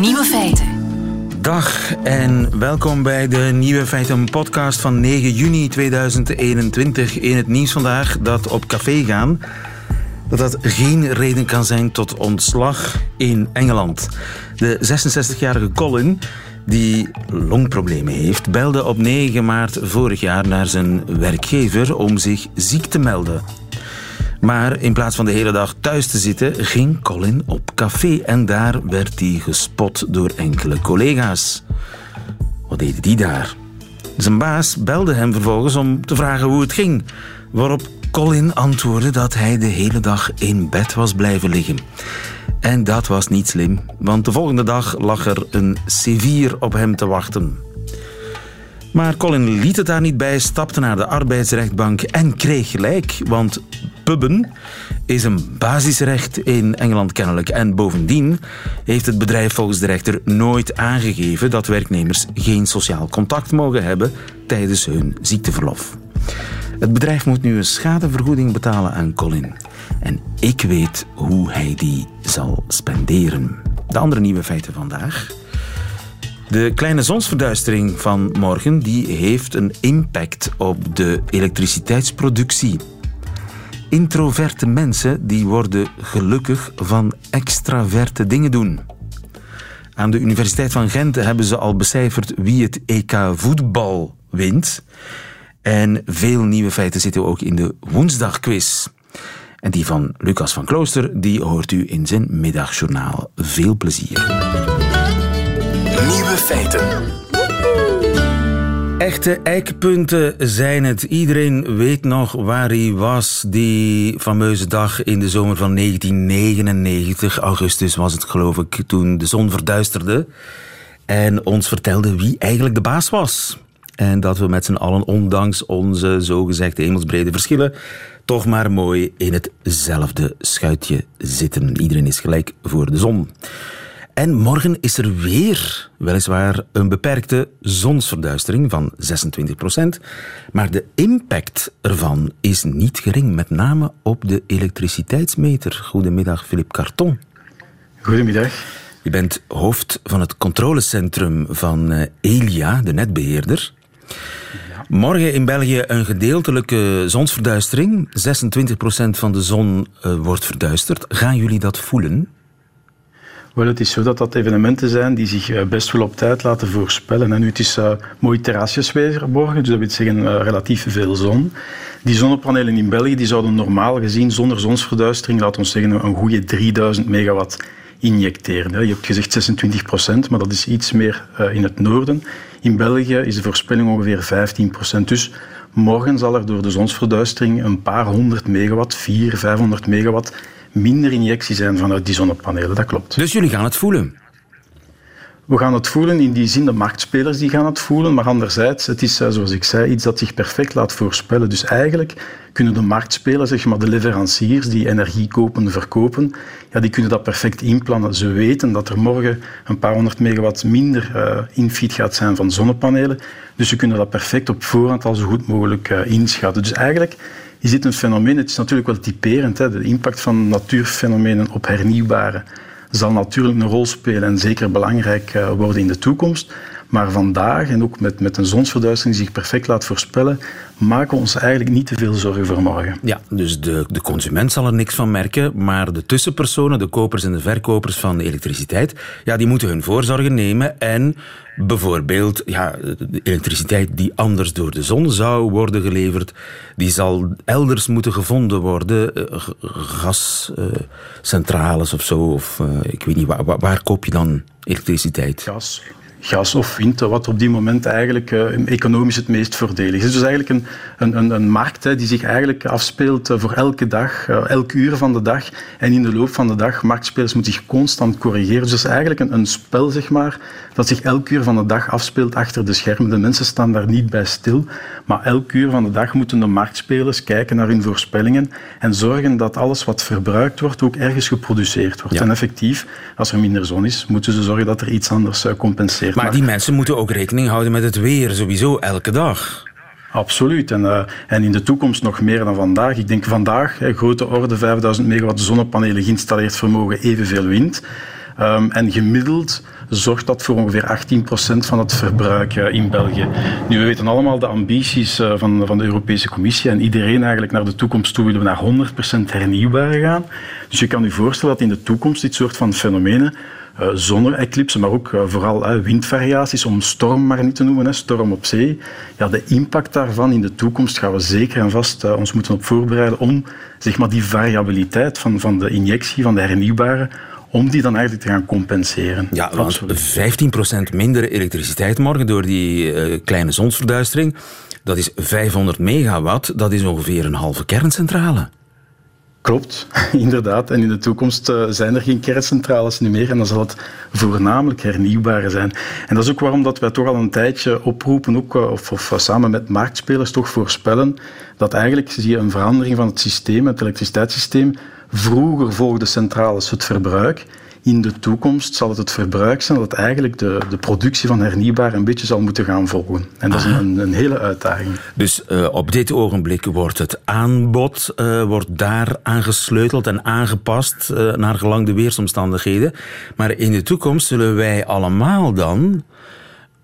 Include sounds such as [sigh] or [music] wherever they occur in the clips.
Nieuwe feiten. Dag en welkom bij de Nieuwe Feiten podcast van 9 juni 2021. In het nieuws vandaag dat op café gaan, dat dat geen reden kan zijn tot ontslag in Engeland. De 66-jarige Colin, die longproblemen heeft, belde op 9 maart vorig jaar naar zijn werkgever om zich ziek te melden. Maar in plaats van de hele dag thuis te zitten, ging Colin op café en daar werd hij gespot door enkele collega's. Wat deden die daar? Zijn baas belde hem vervolgens om te vragen hoe het ging, waarop Colin antwoordde dat hij de hele dag in bed was blijven liggen. En dat was niet slim, want de volgende dag lag er een C4 op hem te wachten. Maar Colin liet het daar niet bij, stapte naar de arbeidsrechtbank en kreeg gelijk, want pubben is een basisrecht in Engeland kennelijk. En bovendien heeft het bedrijf volgens de rechter nooit aangegeven dat werknemers geen sociaal contact mogen hebben tijdens hun ziekteverlof. Het bedrijf moet nu een schadevergoeding betalen aan Colin. En ik weet hoe hij die zal spenderen. De andere nieuwe feiten vandaag. De kleine zonsverduistering van morgen die heeft een impact op de elektriciteitsproductie. Introverte mensen die worden gelukkig van extraverte dingen doen. Aan de Universiteit van Gent hebben ze al becijferd wie het EK voetbal wint. En veel nieuwe feiten zitten ook in de woensdagquiz. En die van Lucas van Klooster, die hoort u in zijn middagjournaal. Veel plezier. Nieuwe feiten. Echte eikpunten zijn het. Iedereen weet nog waar hij was die fameuze dag in de zomer van 1999. Augustus was het geloof ik, toen de zon verduisterde. En ons vertelde wie eigenlijk de baas was. En dat we met z'n allen, ondanks onze zogezegde hemelsbrede verschillen, toch maar mooi in hetzelfde schuitje zitten. Iedereen is gelijk voor de zon. En morgen is er weer, weliswaar, een beperkte zonsverduistering van 26%. Maar de impact ervan is niet gering, met name op de elektriciteitsmeter. Goedemiddag, Philippe Carton. Goedemiddag. Je bent hoofd van het controlecentrum van eh, Elia, de netbeheerder. Morgen in België een gedeeltelijke zonsverduistering. 26% van de zon uh, wordt verduisterd. Gaan jullie dat voelen? Wel, het is zo dat dat evenementen zijn die zich eh, best wel op tijd laten voorspellen. En nu het is uh, mooi terrasjesweer morgen, dus dat wil zeggen uh, relatief veel zon. Die zonnepanelen in België die zouden normaal gezien zonder zonsverduistering, laten we zeggen, een goede 3000 megawatt injecteren. Je hebt gezegd 26 procent, maar dat is iets meer in het noorden. In België is de voorspelling ongeveer 15 procent. Dus morgen zal er door de zonsverduistering een paar honderd megawatt, 400, 500 megawatt minder injectie zijn vanuit die zonnepanelen. Dat klopt. Dus jullie gaan het voelen? We gaan het voelen in die zin, de marktspelers die gaan het voelen, maar anderzijds, het is zoals ik zei, iets dat zich perfect laat voorspellen. Dus eigenlijk kunnen de marktspelers, zeg maar de leveranciers die energie kopen, verkopen, ja, die kunnen dat perfect inplannen. Ze weten dat er morgen een paar honderd megawatt minder uh, infeed gaat zijn van zonnepanelen, dus ze kunnen dat perfect op voorhand al zo goed mogelijk uh, inschatten. Dus eigenlijk is dit een fenomeen, het is natuurlijk wel typerend, hè, de impact van natuurfenomenen op hernieuwbare zal natuurlijk een rol spelen en zeker belangrijk uh, worden in de toekomst. Maar vandaag, en ook met, met een zonsverduistering die zich perfect laat voorspellen, maken we ons eigenlijk niet te veel zorgen voor morgen. Ja, dus de, de consument zal er niks van merken, maar de tussenpersonen, de kopers en de verkopers van de elektriciteit, ja, die moeten hun voorzorgen nemen en bijvoorbeeld ja, de elektriciteit die anders door de zon zou worden geleverd, die zal elders moeten gevonden worden, uh, gascentrales of zo, of uh, ik weet niet, waar, waar koop je dan elektriciteit? Gas gas of wind, wat op die moment eigenlijk uh, economisch het meest voordelig is. Het is dus eigenlijk een, een, een markt hè, die zich eigenlijk afspeelt uh, voor elke dag, uh, elk uur van de dag. En in de loop van de dag, marktspelers moeten zich constant corrigeren. Dus het is eigenlijk een, een spel, zeg maar, dat zich elk uur van de dag afspeelt achter de schermen. De mensen staan daar niet bij stil, maar elk uur van de dag moeten de marktspelers kijken naar hun voorspellingen en zorgen dat alles wat verbruikt wordt ook ergens geproduceerd wordt. Ja. En effectief, als er minder zon is, moeten ze zorgen dat er iets anders compenseert. Maar, maar die mensen moeten ook rekening houden met het weer, sowieso elke dag. Absoluut. En, uh, en in de toekomst nog meer dan vandaag. Ik denk vandaag, grote orde, 5000 megawatt zonnepanelen, geïnstalleerd vermogen, evenveel wind. Um, en gemiddeld zorgt dat voor ongeveer 18% van het verbruik uh, in België. Nu, we weten allemaal de ambities uh, van, van de Europese Commissie en iedereen eigenlijk naar de toekomst toe willen we naar 100% hernieuwbare gaan. Dus je kan je voorstellen dat in de toekomst dit soort van fenomenen zonne-eclipsen, maar ook uh, vooral uh, windvariaties, om storm maar niet te noemen, hè, storm op zee. Ja, de impact daarvan in de toekomst gaan we zeker en vast ons moeten op voorbereiden om zeg maar, die variabiliteit van, van de injectie, van de hernieuwbare, om die dan eigenlijk te gaan compenseren. Ja, want 15% minder elektriciteit morgen door die kleine zonsverduistering, dat is 500 megawatt, dat is ongeveer een halve kerncentrale. Klopt, [laughs] inderdaad. En in de toekomst uh, zijn er geen kerncentrales meer en dan zal het voornamelijk hernieuwbare zijn. En dat is ook waarom dat wij toch al een tijdje oproepen, ook, uh, of, of, samen met marktspelers toch voorspellen, dat eigenlijk zie je een verandering van het systeem, het elektriciteitssysteem. Vroeger volgden centrales het verbruik in de toekomst zal het het verbruik zijn dat eigenlijk de, de productie van hernieuwbaar een beetje zal moeten gaan volgen. En dat is een, een hele uitdaging. Dus uh, op dit ogenblik wordt het aanbod uh, wordt daar aangesleuteld en aangepast uh, naar gelang de weersomstandigheden. Maar in de toekomst zullen wij allemaal dan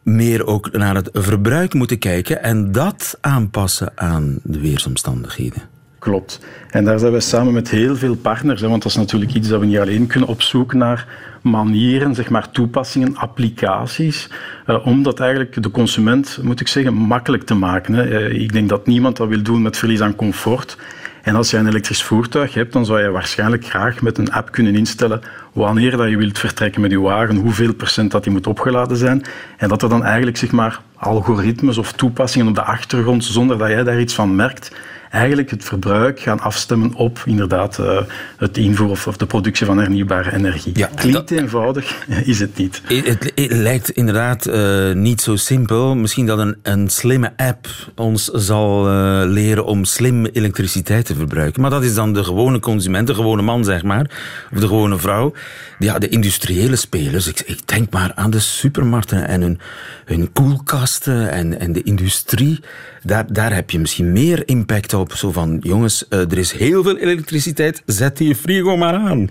meer ook naar het verbruik moeten kijken en dat aanpassen aan de weersomstandigheden. Klopt. En daar zijn we samen met heel veel partners, hè, want dat is natuurlijk iets dat we niet alleen kunnen op zoek naar manieren, zeg maar toepassingen, applicaties, uh, om dat eigenlijk de consument, moet ik zeggen, makkelijk te maken. Hè. Uh, ik denk dat niemand dat wil doen met verlies aan comfort. En als je een elektrisch voertuig hebt, dan zou je waarschijnlijk graag met een app kunnen instellen wanneer dat je wilt vertrekken met je wagen, hoeveel procent dat die moet opgeladen zijn. En dat er dan eigenlijk zeg maar, algoritmes of toepassingen op de achtergrond, zonder dat jij daar iets van merkt, eigenlijk het verbruik gaan afstemmen op inderdaad uh, het invoer of, of, de productie van hernieuwbare energie. Ja, Klinkt dat, eenvoudig, [laughs] is het niet. Het, het lijkt inderdaad uh, niet zo simpel. Misschien dat een, een slimme app ons zal uh, leren om slim elektriciteit te verbruiken. Maar dat is dan de gewone consument, de gewone man zeg maar, of de gewone vrouw. Ja, de industriële spelers, ik, ik denk maar aan de supermarkten en hun, hun koelkasten en, en de industrie. Daar, heb je misschien meer impact op. Zo van, jongens, uh, er is heel veel elektriciteit, zet die frigo maar aan.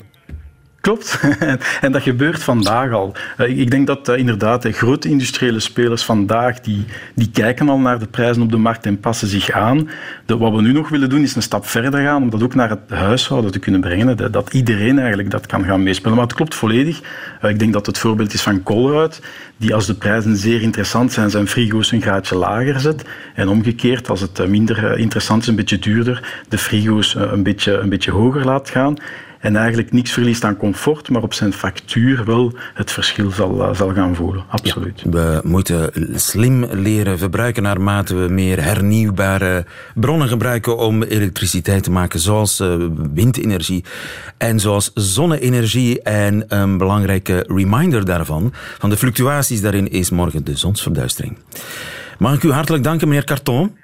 Klopt. [laughs] en dat gebeurt vandaag al. Eh, ik denk dat uh, inderdaad de grote industriële spelers vandaag, die, die kijken al naar de prijzen op de markt en passen zich aan. Wat we nu nog willen doen, is een stap verder gaan, om dat ook naar het huishouden te kunnen brengen. Dat, iedereen eigenlijk dat kan gaan meespelen. Maar het klopt volledig. Uh, ik denk dat het voorbeeld is van Colruyt, die als de prijzen zeer interessant zijn, zijn frigo's een graadje lager zet. En omgekeerd, als het minder interessant is, een beetje duurder, de frigo's een beetje, een beetje hoger laat gaan en eigenlijk niks verliest aan comfort, maar op zijn factuur wel het verschil zal, uh, zal gaan voelen. Absoluut. Ja, we moeten slim leren verbruiken naarmate we meer hernieuwbare bronnen gebruiken om elektriciteit te maken, zoals uh, windenergie en zoals zonne-energie. En een belangrijke reminder daarvan, van de fluctuaties daarin, is morgen de zonsverduistering. Mag ik u hartelijk danken, meneer Carton?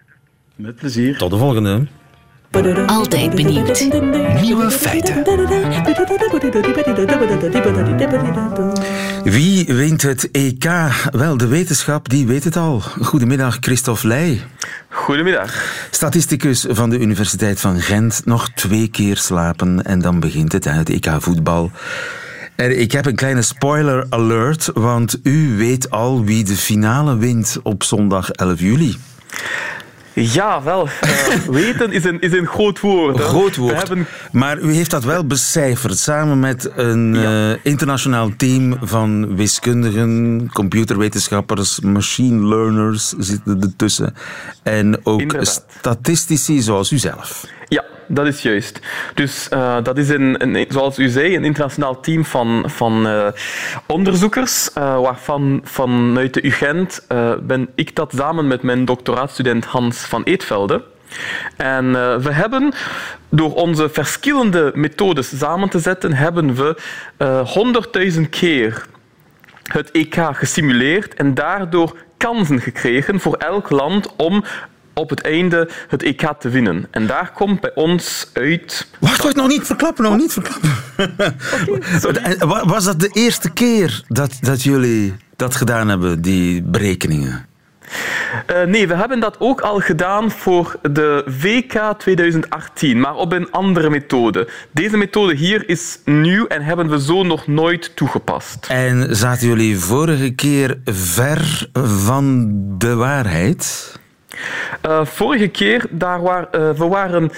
Met plezier. Tot de volgende. Altijd benieuwd. Nieuwe feiten. Wie wint het EK? Wel, de wetenschap die weet het al. Goedemiddag, Christophe Leij. Goedemiddag. Statisticus van de Universiteit van Gent. Nog twee keer slapen en dan begint het, het EK voetbal. En ik heb een kleine spoiler alert, want u weet al wie de finale wint op zondag 11 juli. Ja, wel. Uh, [laughs] weten is een, is een groot woord. Groot woord. Hebben... Maar u heeft dat wel becijferd, samen met een ja. uh, internationaal team van wiskundigen, computerwetenschappers, machine learners zitten ertussen. En ook Inderdaad. statistici zoals u zelf. Ja, dat is juist. Dus uh, dat is, een, een, zoals u zei, een internationaal team van, van uh, onderzoekers, uh, waarvan vanuit de UGent ben ik dat samen met mijn doctoraatstudent Hans van Eetvelde. En we hebben door onze verschillende methodes samen te zetten, hebben we honderdduizend keer het EK gesimuleerd en daardoor kansen gekregen voor elk land om op het einde het EK te winnen. En daar komt bij ons uit... Wacht, wacht, nog niet verklappen, nog niet verklappen. [laughs] Okay, Was dat de eerste keer dat, dat jullie dat gedaan hebben, die berekeningen? Uh, nee, we hebben dat ook al gedaan voor de WK 2018, maar op een andere methode. Deze methode hier is nieuw en hebben we zo nog nooit toegepast. En zaten jullie vorige keer ver van de waarheid? Uh, vorige keer, daar waar, uh, we waren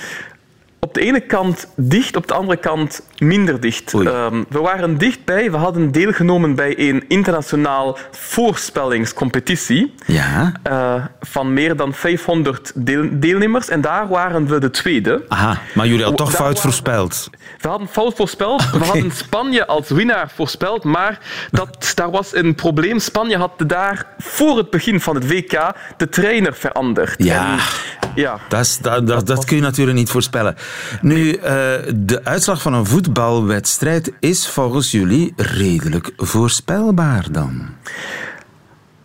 op de ene kant dicht, op de andere kant minder dicht. Um, we waren dichtbij. We hadden deelgenomen bij een internationaal voorspellingscompetitie ja. Uh, van meer dan 500 deel deelnemers. En daar waren we de tweede. Aha, maar jullie hadden toch daar fout voorspeld? We hadden fout voorspeld. Okay. [laughs] We hadden Spanje als winnaar voorspeld, maar dat, daar was een probleem. Spanje had daar voor het begin van het WK de trainer veranderd. Ja, en, ja. Dat, is, dat, dat, dat kun je natuurlijk niet voorspellen. Nu, uh, de uitslag van een voetbalwedstrijd is volgens jullie redelijk voorspelbaar dan?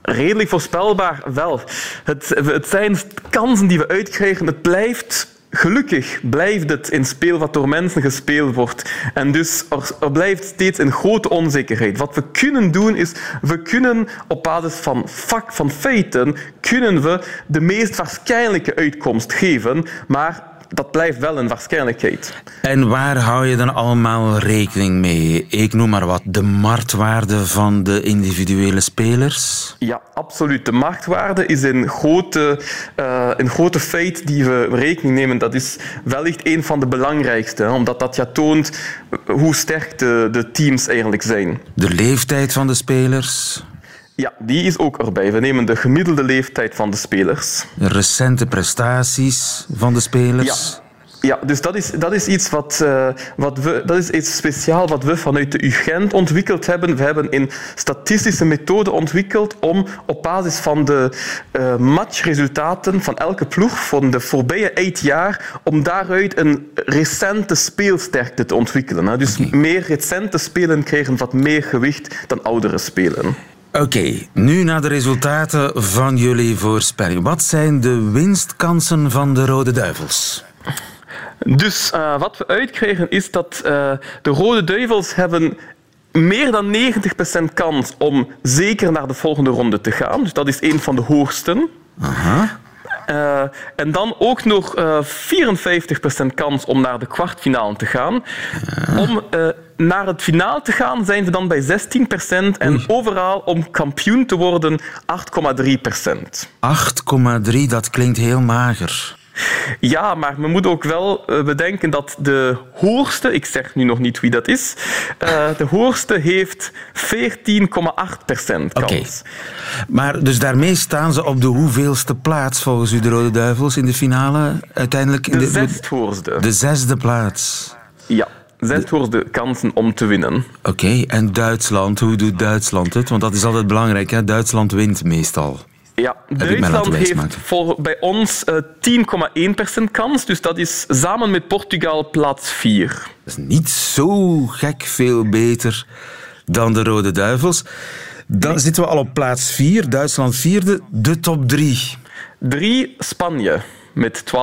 Redelijk voorspelbaar, wel. Het, het zijn kansen die we uitkrijgen. Het blijft Gelukkig blijft het in speel wat door mensen gespeeld wordt. En dus er, blijft steeds een grote onzekerheid. Wat we kunnen doen is, we kunnen op basis van vak, van feiten, kunnen we de meest waarschijnlijke uitkomst geven, maar dat blijft wel een waarschijnlijkheid. En waar hou je dan allemaal rekening mee? Ik noem maar wat, de marktwaarde van de individuele spelers? Ja, absoluut. De marktwaarde is een grote, uh, een grote feit die we rekening nemen. Dat is wellicht een van de belangrijkste, omdat dat ja toont hoe sterk de, de teams eigenlijk zijn. De leeftijd van de spelers? Ja, die is ook erbij. We nemen de gemiddelde leeftijd van de spelers. De recente prestaties van de spelers. Ja. Ja, dus dat is, dat is iets wat, uh, wat we, dat is iets speciaal wat we vanuit de UGent ontwikkeld hebben. We hebben een statistische methode ontwikkeld om op basis van de uh, matchresultaten van elke ploeg van de voorbije acht jaar, om daaruit een recente speelsterkte te ontwikkelen. Dus okay. meer recente spelen krijgen wat meer gewicht dan oudere spelen. Oké, okay, nu naar de resultaten van jullie voorspelling. Wat zijn de winstkansen van de Rode Duivels? Dus uh, wat we uitkregen is dat uh, de Rode Duivels hebben meer dan 90% kans om zeker naar de volgende ronde te gaan. Dus dat is een van de hoogsten. Aha. Uh, en dan ook nog uh, 54% kans om naar de kwartfinale te gaan. Ja. Om uh, naar het finale te gaan zijn we dan bij 16% en Oei. overal om kampioen te worden 8,3%. 8,3, dat klinkt heel mager. Ja, maar we moeten ook wel bedenken dat de hoogste, ik zeg nu nog niet wie dat is, uh, de hoogste heeft 14,8% kans. Okay. Maar dus daarmee staan ze op de hoeveelste plaats volgens u de Rode Duivels in de finale uiteindelijk? De, de zesde. De zesde plaats. Ja. Zes voor de kansen om te winnen. Oké, okay, en Duitsland, hoe doet Duitsland het? Want dat is altijd belangrijk, hè? Duitsland wint meestal. Ja, Duitsland heeft voor, bij ons uh, 10,1% kans. Dus dat is samen met Portugal plaats 4. Dat is niet zo gek veel beter dan de Rode Duivels. Dan nee. zitten we al op plaats 4, Duitsland vierde, de top 3. 3 Spanje met 12,3%.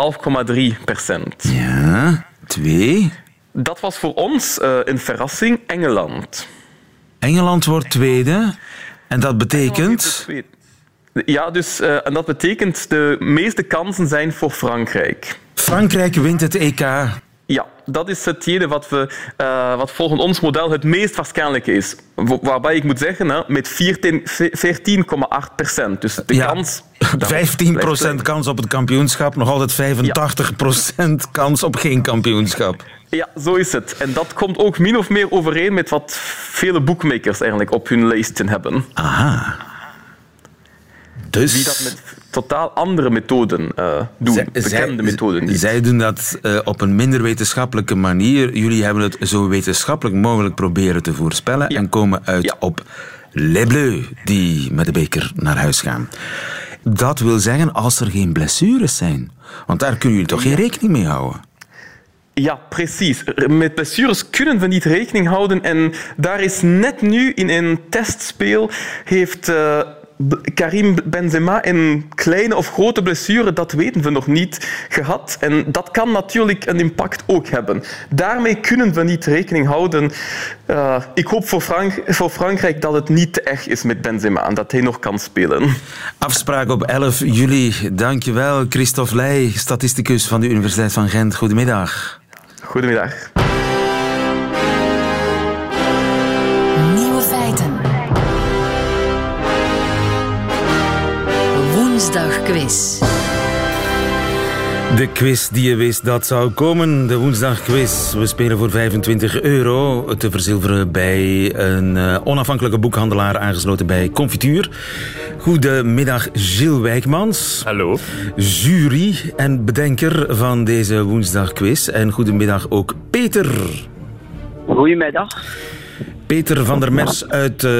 Ja, 2. Dat was voor ons uh, een verrassing, Engeland. Engeland wordt tweede. En dat betekent... Ja, dus, uh, en dat betekent de meeste kansen zijn voor Frankrijk. Frankrijk wint het EK. Ja, dat is hetgene wat, we, uh, wat volgens ons model het meest waarschijnlijk is. Waarbij ik moet zeggen, hè, met 14,8 procent. Dus de ja, kans... [laughs] 15 procent kans op het kampioenschap, nog altijd 85 procent ja. kans op geen kampioenschap. Ja, zo is het. En dat komt ook min of meer overeen met wat vele boekmakers eigenlijk op hun lijsten hebben. Aha. Dus... Die dat met totaal andere methoden uh, doen, zij, bekende zij, methoden niet. Zij doen dat uh, op een minder wetenschappelijke manier. Jullie hebben het zo wetenschappelijk mogelijk proberen te voorspellen ja. en komen uit ja. op Les Bleus, die met de beker naar huis gaan. Dat wil zeggen als er geen blessures zijn. Want daar kunnen jullie toch geen rekening mee houden? Ja, precies. Met blessures kunnen we niet rekening houden. En daar is net nu in een testspeel heeft... Uh, Karim Benzema een kleine of grote blessure, dat weten we nog niet, gehad. En dat kan natuurlijk een impact ook hebben. Daarmee kunnen we niet rekening houden. Uh, ik hoop voor, Frank voor, Frankrijk dat het niet te erg is met Benzema en dat hij nog kan spelen. Afspraak op 11 juli. Dankjewel, Christophe Leij, statisticus van de Universiteit van Gent. Goedemiddag. Goedemiddag. Woensdagquiz. De quiz die je wist dat zou komen, de woensdagquiz. We spelen voor 25 euro te verzilveren bij een uh, onafhankelijke boekhandelaar aangesloten bij Confituur. Goedemiddag Gilles Wijkmans. Hallo. Jury en bedenker van deze woensdagquiz. En goedemiddag ook Peter. Goedemiddag. Peter van der Mers uit uh,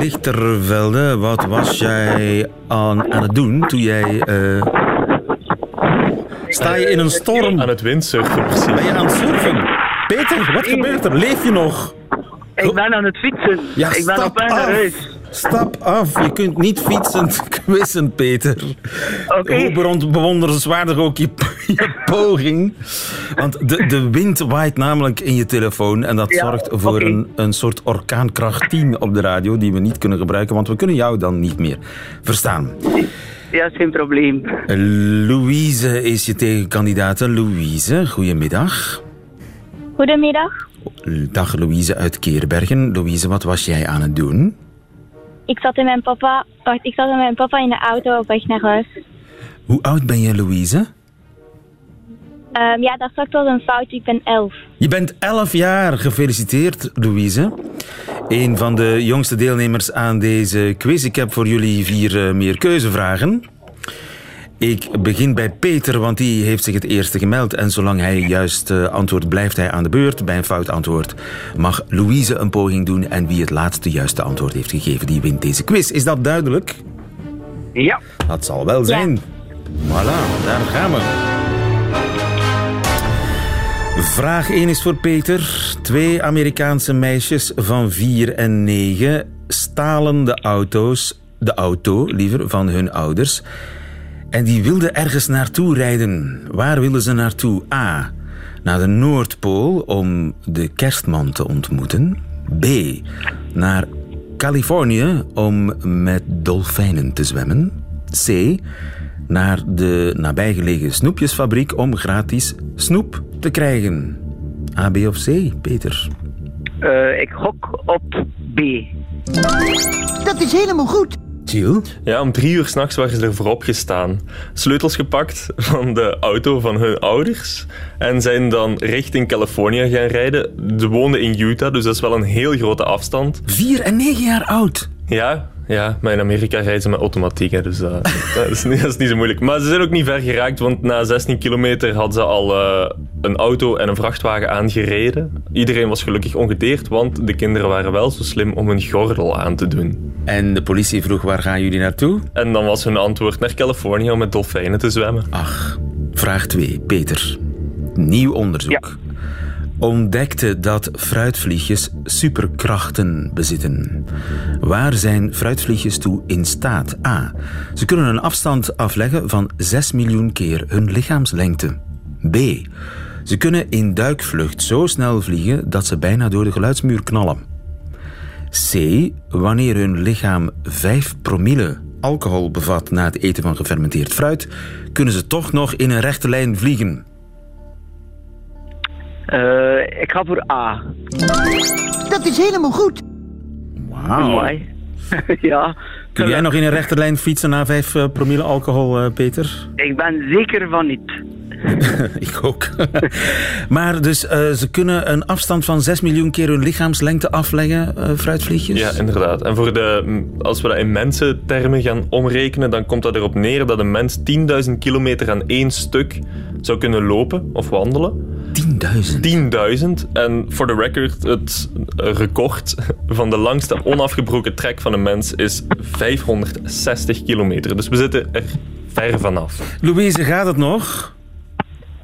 Lichtervelde. Wat was jij aan, aan het doen toen jij... Uh, sta je in een storm? Aan het windsurfen, precies. Ben je aan het surfen? Peter, wat gebeurt er? Leef je nog? Ik ben aan het fietsen. Ja, ik ben op weg naar huis. Stap af. Je kunt niet fietsend [laughs] quizzen, Peter. Oké. Okay. Hoe bewonderenswaardig ook je, [laughs] je, poging. Want de, de wind waait namelijk in je telefoon. En dat ja, zorgt voor okay. een, een soort orkaankracht 10 op de radio. Die we niet kunnen gebruiken, want we kunnen jou dan niet meer verstaan. Ja, geen probleem. Louise is je tegenkandidaat. Louise, goedemiddag. Goedemiddag. Dag Louise uit Keerbergen. Louise, wat was jij aan het doen? Ik zat, in mijn papa, wacht, ik zat met mijn papa in de auto op weg naar huis. Hoe oud ben je, Louise? Um, ja, dat straks was een fout. Ik ben elf. Je bent elf jaar. Gefeliciteerd, Louise. Een van de jongste deelnemers aan deze quiz. Ik heb voor jullie vier uh, meer keuzevragen. Ik begin bij Peter, want die heeft zich het eerste gemeld. En zolang hij juist uh, antwoordt, blijft hij aan de beurt. Bij een fout antwoord mag Louise een poging doen. En wie het laatste juiste antwoord heeft gegeven, die wint deze quiz. Is dat duidelijk? Ja. Dat zal wel zijn. Ja. Voilà, daar gaan we. Vraag 1 is voor Peter. Twee Amerikaanse meisjes van 4 en 9 stalen de auto's, de auto liever, van hun ouders. En die wilden ergens naartoe rijden. Waar wilden ze naartoe? A. Naar de Noordpool om de kerstman te ontmoeten. B. Naar Californië om met dolfijnen te zwemmen. C. Naar de nabijgelegen snoepjesfabriek om gratis snoep te krijgen. A, B of C, Peter? Uh, ik gok op B. Dat is helemaal goed. Jill? Ja, om drie uur s'nachts waren ze er voorop gestaan. Sleutels gepakt van de auto van hun ouders. En zijn dan richting Californië gaan rijden. Ze woonden in Utah, dus dat is wel een heel grote afstand. Vier en negen jaar oud? Ja, ja, maar in Amerika rijden ze met automatiek, hè, dus uh, [laughs] dat, is niet, dat, is niet, zo moeilijk. Maar ze zijn ook niet ver geraakt, want na 16 kilometer hadden ze al uh, een auto en een vrachtwagen aangereden. Iedereen was gelukkig ongedeerd, want de kinderen waren wel zo slim om een gordel aan te doen. En de politie vroeg, waar gaan jullie naartoe? En dan was hun antwoord naar Californië om met dolfijnen te zwemmen. Ach, vraag 2, Peter. Nieuw onderzoek. Ja ontdekte dat fruitvliegjes superkrachten bezitten. Waar zijn fruitvliegjes toe in staat? A. Ze kunnen een afstand afleggen van 6 miljoen keer hun lichaamslengte. B. Ze kunnen in duikvlucht zo snel vliegen dat ze bijna door de geluidsmuur knallen. C. Wanneer hun lichaam 5 promille alcohol bevat na het eten van gefermenteerd fruit, kunnen ze toch nog in een rechte lijn vliegen. Uh, ik ga voor A. Dat is helemaal goed. Wauw. Mooi. [laughs] ja. Kun jij nog in een rechterlijn fietsen na 5 uh, promille alcohol, uh, Peter? Ik ben zeker van niet. [laughs] ik ook. [laughs] maar dus uh, ze kunnen een afstand van 6 miljoen keer hun lichaamslengte afleggen, uh, fruitvliegjes? Ja, inderdaad. En voor de, als we dat in mensentermen gaan omrekenen, dan komt dat erop neer dat een mens 10.000 kilometer aan één stuk zou kunnen lopen of wandelen. 10.000? 10.000. En voor de record, het record van de langste onafgebroken trek van een mens is 560 kilometer. Dus we zitten er ver vanaf. Louise, gaat het nog?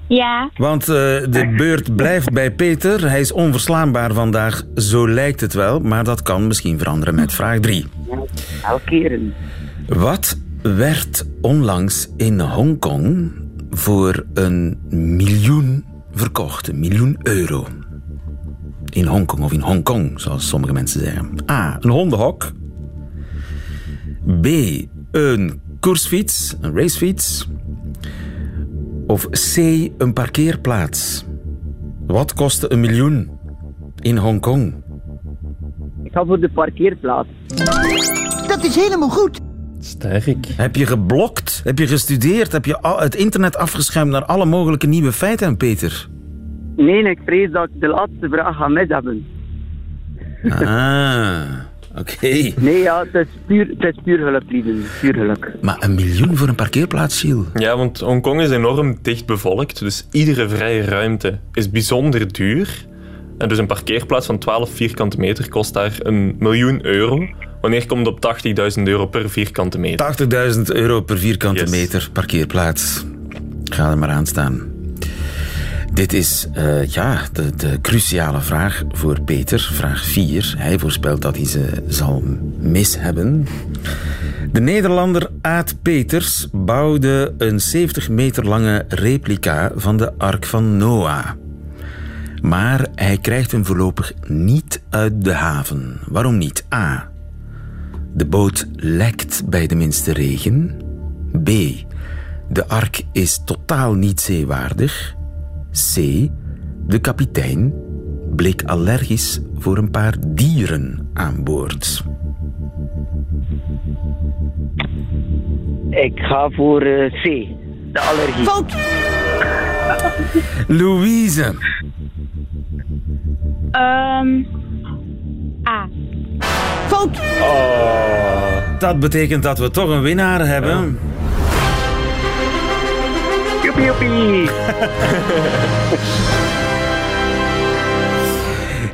Ja. Want uh, de beurt blijft bij Peter. Hij is onverslaanbaar vandaag, zo lijkt het wel. Maar dat kan misschien veranderen met vraag 3. Elke keer. Wat werd onlangs in Hongkong voor een miljoen verkocht? Een miljoen euro. In Hongkong of in Hongkong, zoals sommige mensen zeggen. A. Een hondenhok. B. Een koersfiets, een racefiets. Of C. Een parkeerplaats. Wat kostte een miljoen in Hongkong? Ik ga voor de parkeerplaats. Dat is helemaal goed. Sterk. Heb je geblokt? Heb je gestudeerd? Heb je het internet afgeschermd naar alle mogelijke nieuwe feiten, Peter? Nee, ik vrees dat ik de laatste vraag ga mis hebben. Ah, oké. Nee, ja, het is puur, het is puur geluk, lieden. Puur geluk. Maar een miljoen voor een parkeerplaats, Gilles? Ja, want Hongkong is enorm dicht bevolkt, dus iedere vrije ruimte is bijzonder duur. En dus een parkeerplaats van 12 vierkante meter kost daar een miljoen euro. Wanneer komt het op 80.000 euro per vierkante meter? 80.000 euro per vierkante Yes. meter parkeerplaats. Ga er maar aan staan. Dit is eh, ja, de, de cruciale vraag voor Peter, vraag 4. Hij voorspelt dat hij ze zal mis hebben. De Nederlander Aad Peters bouwde een 70 meter lange replica van de Ark van Noah. Maar hij krijgt hem voorlopig niet uit de haven. Waarom niet? A. De boot lekt bij de minste regen. B. De ark is totaal niet zeewaardig. C. De kapitein bleek allergisch voor een paar dieren aan boord. Ik ga voor eh, C. De allergie. Fout. Louise, Ehm A. Fout. dat betekent dat we toch een winnaar hebben. Joepie, joepie. [laughs]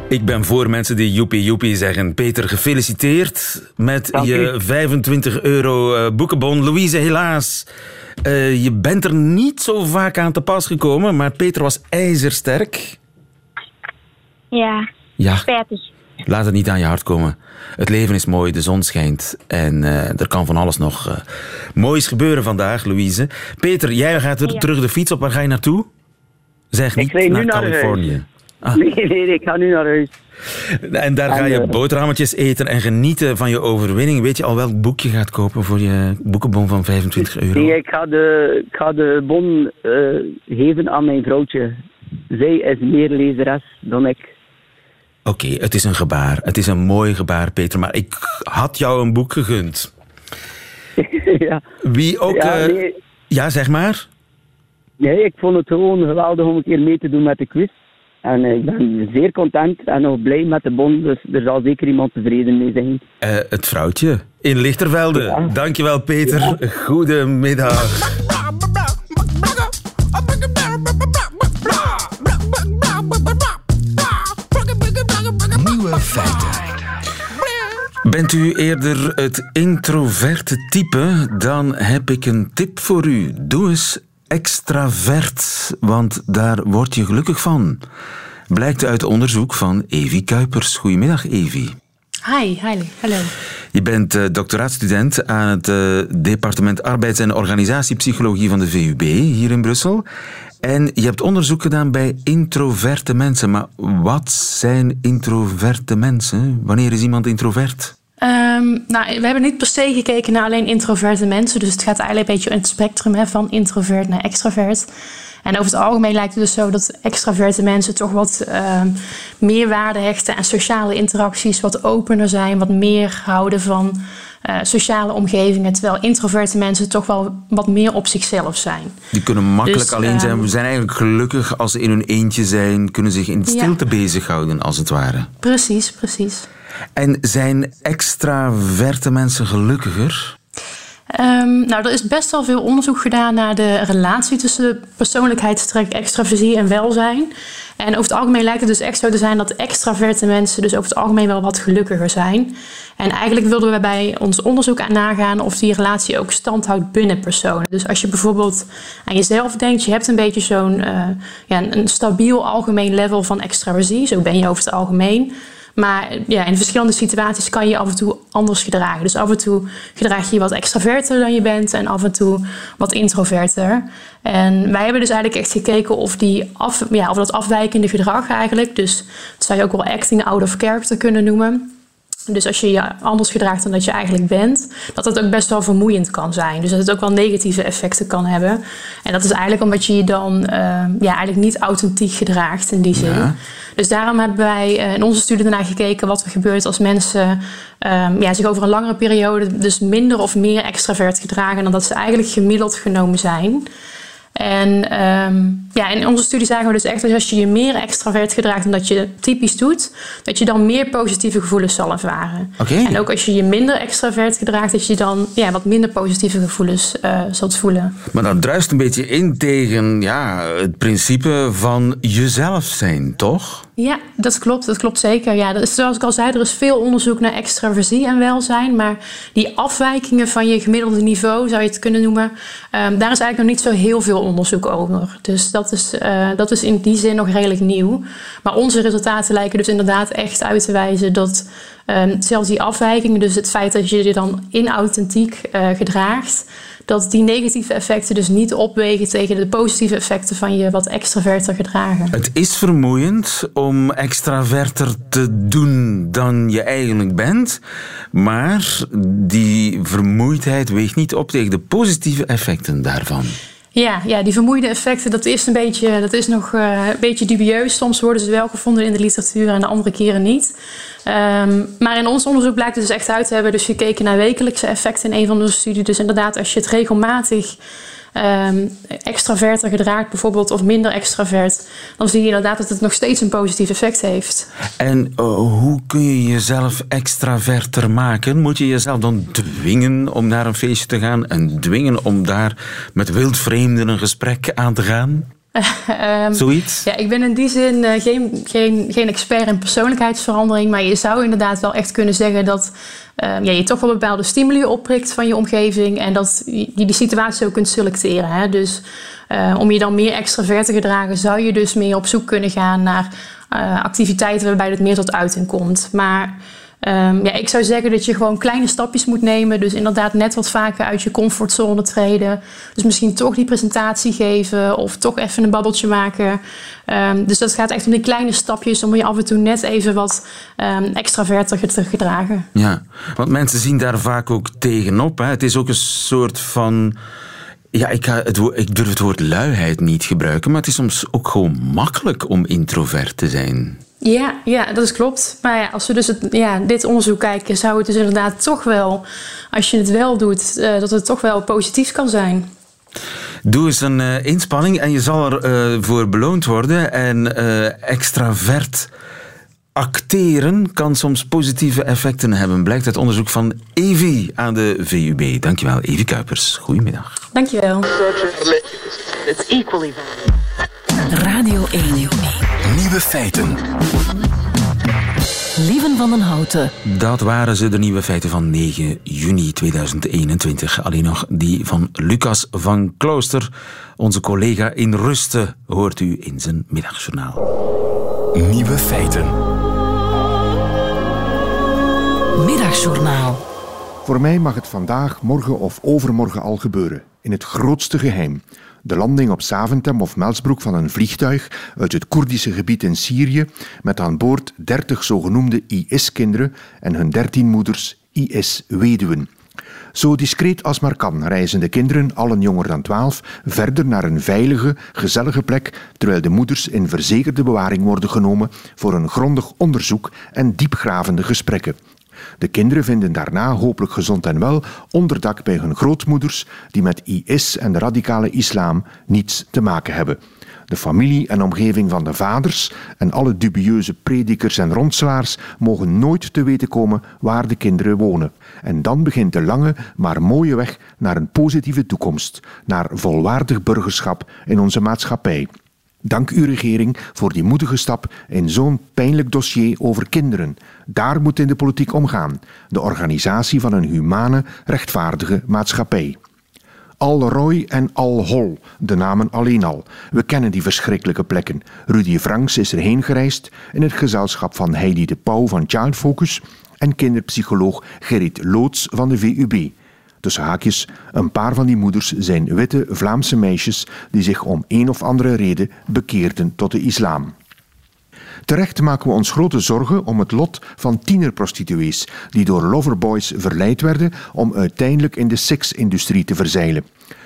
Ik ben voor mensen die joepie joepie zeggen. Peter, gefeliciteerd met Dank je u. 25 euro eh, boekenbon. Louise, helaas. eh, je bent er niet zo vaak aan te pas gekomen, maar Peter was ijzersterk. Ja, Ja, spijtig. Laat het niet aan je hart komen. Het leven is mooi, de zon schijnt en eh, er kan van alles nog eh, moois gebeuren vandaag, Louise. Peter, jij gaat er Ja. terug de fiets op. Waar ga je naartoe? Zeg niet naar naar. Californië. Ah. Nee, nee, nee, ik ga nu naar huis. En daar ga je eh, boterhammetjes eten en genieten van je overwinning. Weet je al welk boek je gaat kopen voor je boekenbon van 25 euro? Nee, ik ga de, ik ga de bon geven aan mijn vrouwtje. Zij is meer lezeres dan ik. Oké, het is een gebaar. Het is een mooi gebaar, Peter. Maar ik had jou een boek gegund. [laughs] ja. Wie ook... Ja, eh, ja, zeg maar. nee, ik vond het gewoon geweldig om een keer mee te doen met de quiz. En eh, ik ben zeer content en nog blij met de bon, dus er zal zeker iemand tevreden mee zijn. Eh, het vrouwtje in Lichtervelde. Ja. Dankjewel, Peter. Goedemiddag. Nieuwe feiten. Bent u eerder het introverte type? Dan heb ik een tip voor u. Doe eens extravert, want daar word je gelukkig van. Blijkt uit onderzoek van Evi Kuipers. Goedemiddag, Evi. Hi, hi, hallo. Je bent eh, doctoraatstudent aan het eh, departement Arbeids- en Organisatiepsychologie van de VUB hier in Brussel. En je hebt onderzoek gedaan bij introverte mensen. Maar wat zijn introverte mensen? Wanneer is iemand introvert? Ehm, nou, we hebben niet per se gekeken naar alleen introverte mensen. Dus het gaat eigenlijk een beetje in het spectrum hè, van introvert naar extravert. En over het algemeen lijkt het dus zo dat extraverte mensen toch wat ehm, meer waarde hechten aan sociale interacties, wat opener zijn, wat meer houden van eh, sociale omgevingen. Terwijl introverte mensen toch wel wat meer op zichzelf zijn. Die kunnen makkelijk Dus, alleen zijn. ehm, We zijn eigenlijk gelukkig als ze in hun eentje zijn. Kunnen zich in stilte bezighouden, als het ware. Precies, precies. En zijn extraverte mensen gelukkiger? Ehm, nou, er is best wel veel onderzoek gedaan naar de relatie tussen persoonlijkheidstrek, extraversie en welzijn. En over het algemeen lijkt het dus echt zo te zijn dat extraverte mensen dus over het algemeen wel wat gelukkiger zijn. En eigenlijk wilden we bij ons onderzoek aan nagaan of die relatie ook stand houdt binnen personen. Dus als je bijvoorbeeld aan jezelf denkt, je hebt een beetje zo'n eh, ja, een, stabiel algemeen level van extraversie, zo ben je over het algemeen. Maar ja, in verschillende situaties kan je af en toe anders gedragen. Dus af en toe gedraag je je wat extraverter dan je bent en af en toe wat introverter. En wij hebben dus eigenlijk echt gekeken of, die af, ja, of dat afwijkende gedrag eigenlijk, dus dat zou je ook wel acting out of character kunnen noemen. Dus als je je anders gedraagt dan dat je eigenlijk bent, dat dat ook best wel vermoeiend kan zijn. Dus dat het ook wel negatieve effecten kan hebben. En dat is eigenlijk omdat je je dan uh, ja, eigenlijk niet authentiek gedraagt in die zin. Ja. Dus daarom hebben wij uh, in onze studie daarna gekeken wat er gebeurt als mensen um, ja, zich over een langere periode dus minder of meer extravert gedragen dan dat ze eigenlijk gemiddeld genomen zijn. En um, ja, in onze studie zagen we dus echt dat als je je meer extravert gedraagt dan dat je typisch doet, dat je dan meer positieve gevoelens zal ervaren. Okay. En ook als je je minder extravert gedraagt, dat je dan ja, wat minder positieve gevoelens uh, zult voelen. Maar dat druist een beetje in tegen ja, het principe van jezelf zijn, toch? Ja, dat klopt. Dat klopt zeker. Ja, dat zoals ik al zei, er is veel onderzoek naar extraversie en welzijn. Maar die afwijkingen van je gemiddelde niveau, zou je het kunnen noemen, um, daar is eigenlijk nog niet zo heel veel onderzoek over. Dus dat is, uh, dat is in die zin nog redelijk nieuw. Maar onze resultaten lijken dus inderdaad echt uit te wijzen dat um, zelfs die afwijkingen, dus het feit dat je je dan inauthentiek uh, gedraagt, dat die negatieve effecten dus niet opwegen tegen de positieve effecten van je wat extraverter gedragen. Het is vermoeiend om extraverter te doen dan je eigenlijk bent, maar die vermoeidheid weegt niet op tegen de positieve effecten daarvan. Ja, ja, die vermoeide effecten, dat is, een beetje, dat is nog uh, een beetje dubieus. Soms worden ze wel gevonden in de literatuur en de andere keren niet. Um, maar in ons onderzoek blijkt het dus echt uit te hebben. Dus gekeken naar wekelijkse effecten in een van onze studies. Dus inderdaad, als je het regelmatig um, extraverter gedraagt, bijvoorbeeld, of minder extravert, dan zie je inderdaad dat het nog steeds een positief effect heeft. En uh, hoe kun je jezelf extraverter maken? Moet je jezelf dan dwingen om naar een feestje te gaan en dwingen om daar met wildvreemden een gesprek aan te gaan? um, [laughs] Zoiets? Ja, ik ben in die zin uh, geen, geen, geen expert in persoonlijkheidsverandering. Maar je zou inderdaad wel echt kunnen zeggen dat ja, je toch wel bepaalde stimuli opprikt van je omgeving. En dat je die situatie ook kunt selecteren. Hè? Dus uh, om je dan meer extravert te gedragen, zou je dus meer op zoek kunnen gaan naar activiteiten waarbij het meer tot uiting komt. Maar Um, ja, ik zou zeggen dat je gewoon kleine stapjes moet nemen. Dus inderdaad net wat vaker uit je comfortzone treden. Dus misschien toch die presentatie geven of toch even een babbeltje maken. Um, dus dat gaat echt om die kleine stapjes om je af en toe net even wat um, extraverter te gedragen. Ja, want mensen zien daar vaak ook tegenop. Hè. Het is ook een soort van... Ja, ik, het, ik durf het woord luiheid niet gebruiken, maar het is soms ook gewoon makkelijk om introvert te zijn. Ja, ja, dat is klopt. Maar ja, als we dus het, ja, dit onderzoek kijken, zou het dus inderdaad toch wel, als je het wel doet, uh, dat het toch wel positief kan zijn. Doe eens een uh, inspanning en je zal ervoor uh, voor beloond worden. En extravert acteren kan soms positieve effecten hebben, blijkt uit onderzoek van Evi aan de VUB. Dankjewel, Evi Kuipers. Goedemiddag. Dankjewel. Radio 1. Nieuwe feiten. Lieven van den Houten. Dat waren ze, de nieuwe feiten van 9 juni 2021. Alleen nog die van Lucas van Klooster. Onze collega in Rusten hoort u in zijn middagjournaal. Nieuwe feiten. Middagjournaal. Voor mij mag het vandaag, morgen of overmorgen al gebeuren. In het grootste geheim. De landing op Zaventem of Melsbroek van een vliegtuig uit het Koerdische gebied in Syrië met aan boord 30 zogenoemde IS-kinderen en hun 13 moeders IS-weduwen. Zo discreet als maar kan reizen de kinderen, allen jonger dan 12, verder naar een veilige, gezellige plek, terwijl de moeders in verzekerde bewaring worden genomen voor een grondig onderzoek en diepgravende gesprekken. De kinderen vinden daarna, hopelijk gezond en wel, onderdak bij hun grootmoeders die met IS en de radicale islam niets te maken hebben. De familie en omgeving van de vaders en alle dubieuze predikers en ronselaars mogen nooit te weten komen waar de kinderen wonen. En dan begint de lange, maar mooie weg naar een positieve toekomst, naar volwaardig burgerschap in onze maatschappij. Dank uw regering voor die moedige stap in zo'n pijnlijk dossier over kinderen. Daar moet in de politiek omgaan. De organisatie van een humane, rechtvaardige maatschappij. Al-Roy en Al-Hol, de namen alleen al. We kennen die verschrikkelijke plekken. Rudy Franks is erheen gereisd in het gezelschap van Heidi de Pauw van Child Focus en kinderpsycholoog Gerrit Loots van de VUB. Tussen haakjes, een paar van die moeders zijn witte Vlaamse meisjes die zich om een of andere reden bekeerden tot de islam. Terecht maken we ons grote zorgen om het lot van tienerprostituees die door loverboys verleid werden om uiteindelijk in de seksindustrie te verzeilen.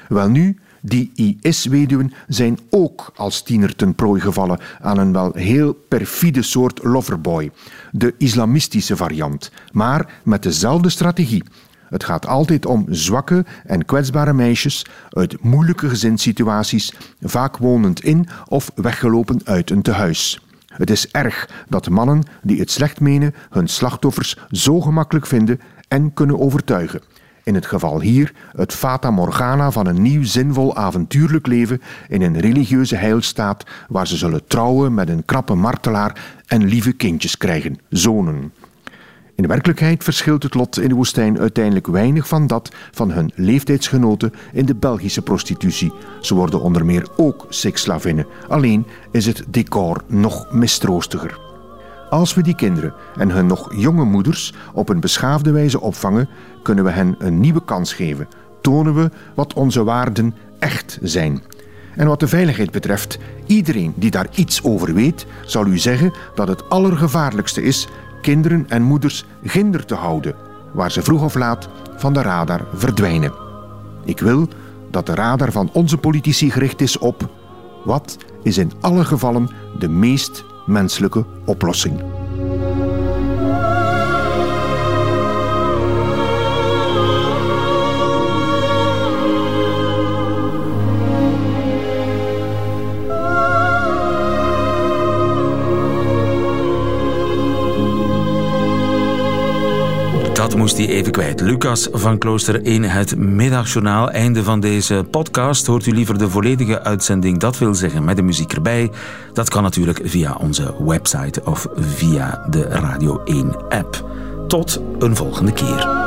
Welnu, die IS-weduwen zijn ook als tiener ten prooi gevallen aan een wel heel perfide soort loverboy, de islamistische variant, maar met dezelfde strategie. Het gaat altijd om zwakke en kwetsbare meisjes uit moeilijke gezinssituaties, vaak wonend in of weggelopen uit een tehuis. Het is erg dat mannen die het slecht menen hun slachtoffers zo gemakkelijk vinden en kunnen overtuigen. In het geval hier het fata morgana van een nieuw zinvol avontuurlijk leven in een religieuze heilstaat waar ze zullen trouwen met een krappe martelaar en lieve kindjes krijgen, zonen. In de werkelijkheid verschilt het lot in de woestijn uiteindelijk weinig van dat van hun leeftijdsgenoten in de Belgische prostitutie. Ze worden onder meer ook seksslavinnen, alleen is het decor nog mistroostiger. Als we die kinderen en hun nog jonge moeders op een beschaafde wijze opvangen, kunnen we hen een nieuwe kans geven. Tonen we wat onze waarden echt zijn. En wat de veiligheid betreft, iedereen die daar iets over weet, zal u zeggen dat het allergevaarlijkste is kinderen en moeders ginder te houden, waar ze vroeg of laat van de radar verdwijnen. Ik wil dat de radar van onze politici gericht is op wat is in alle gevallen de meest menselijke oplossing. Hij even kwijt. Lucas van Klooster 1, het middagjournaal. Einde van deze podcast. Hoort u liever de volledige uitzending, dat wil zeggen met de muziek erbij? Dat kan natuurlijk via onze website of via de Radio 1 app. Tot een volgende keer.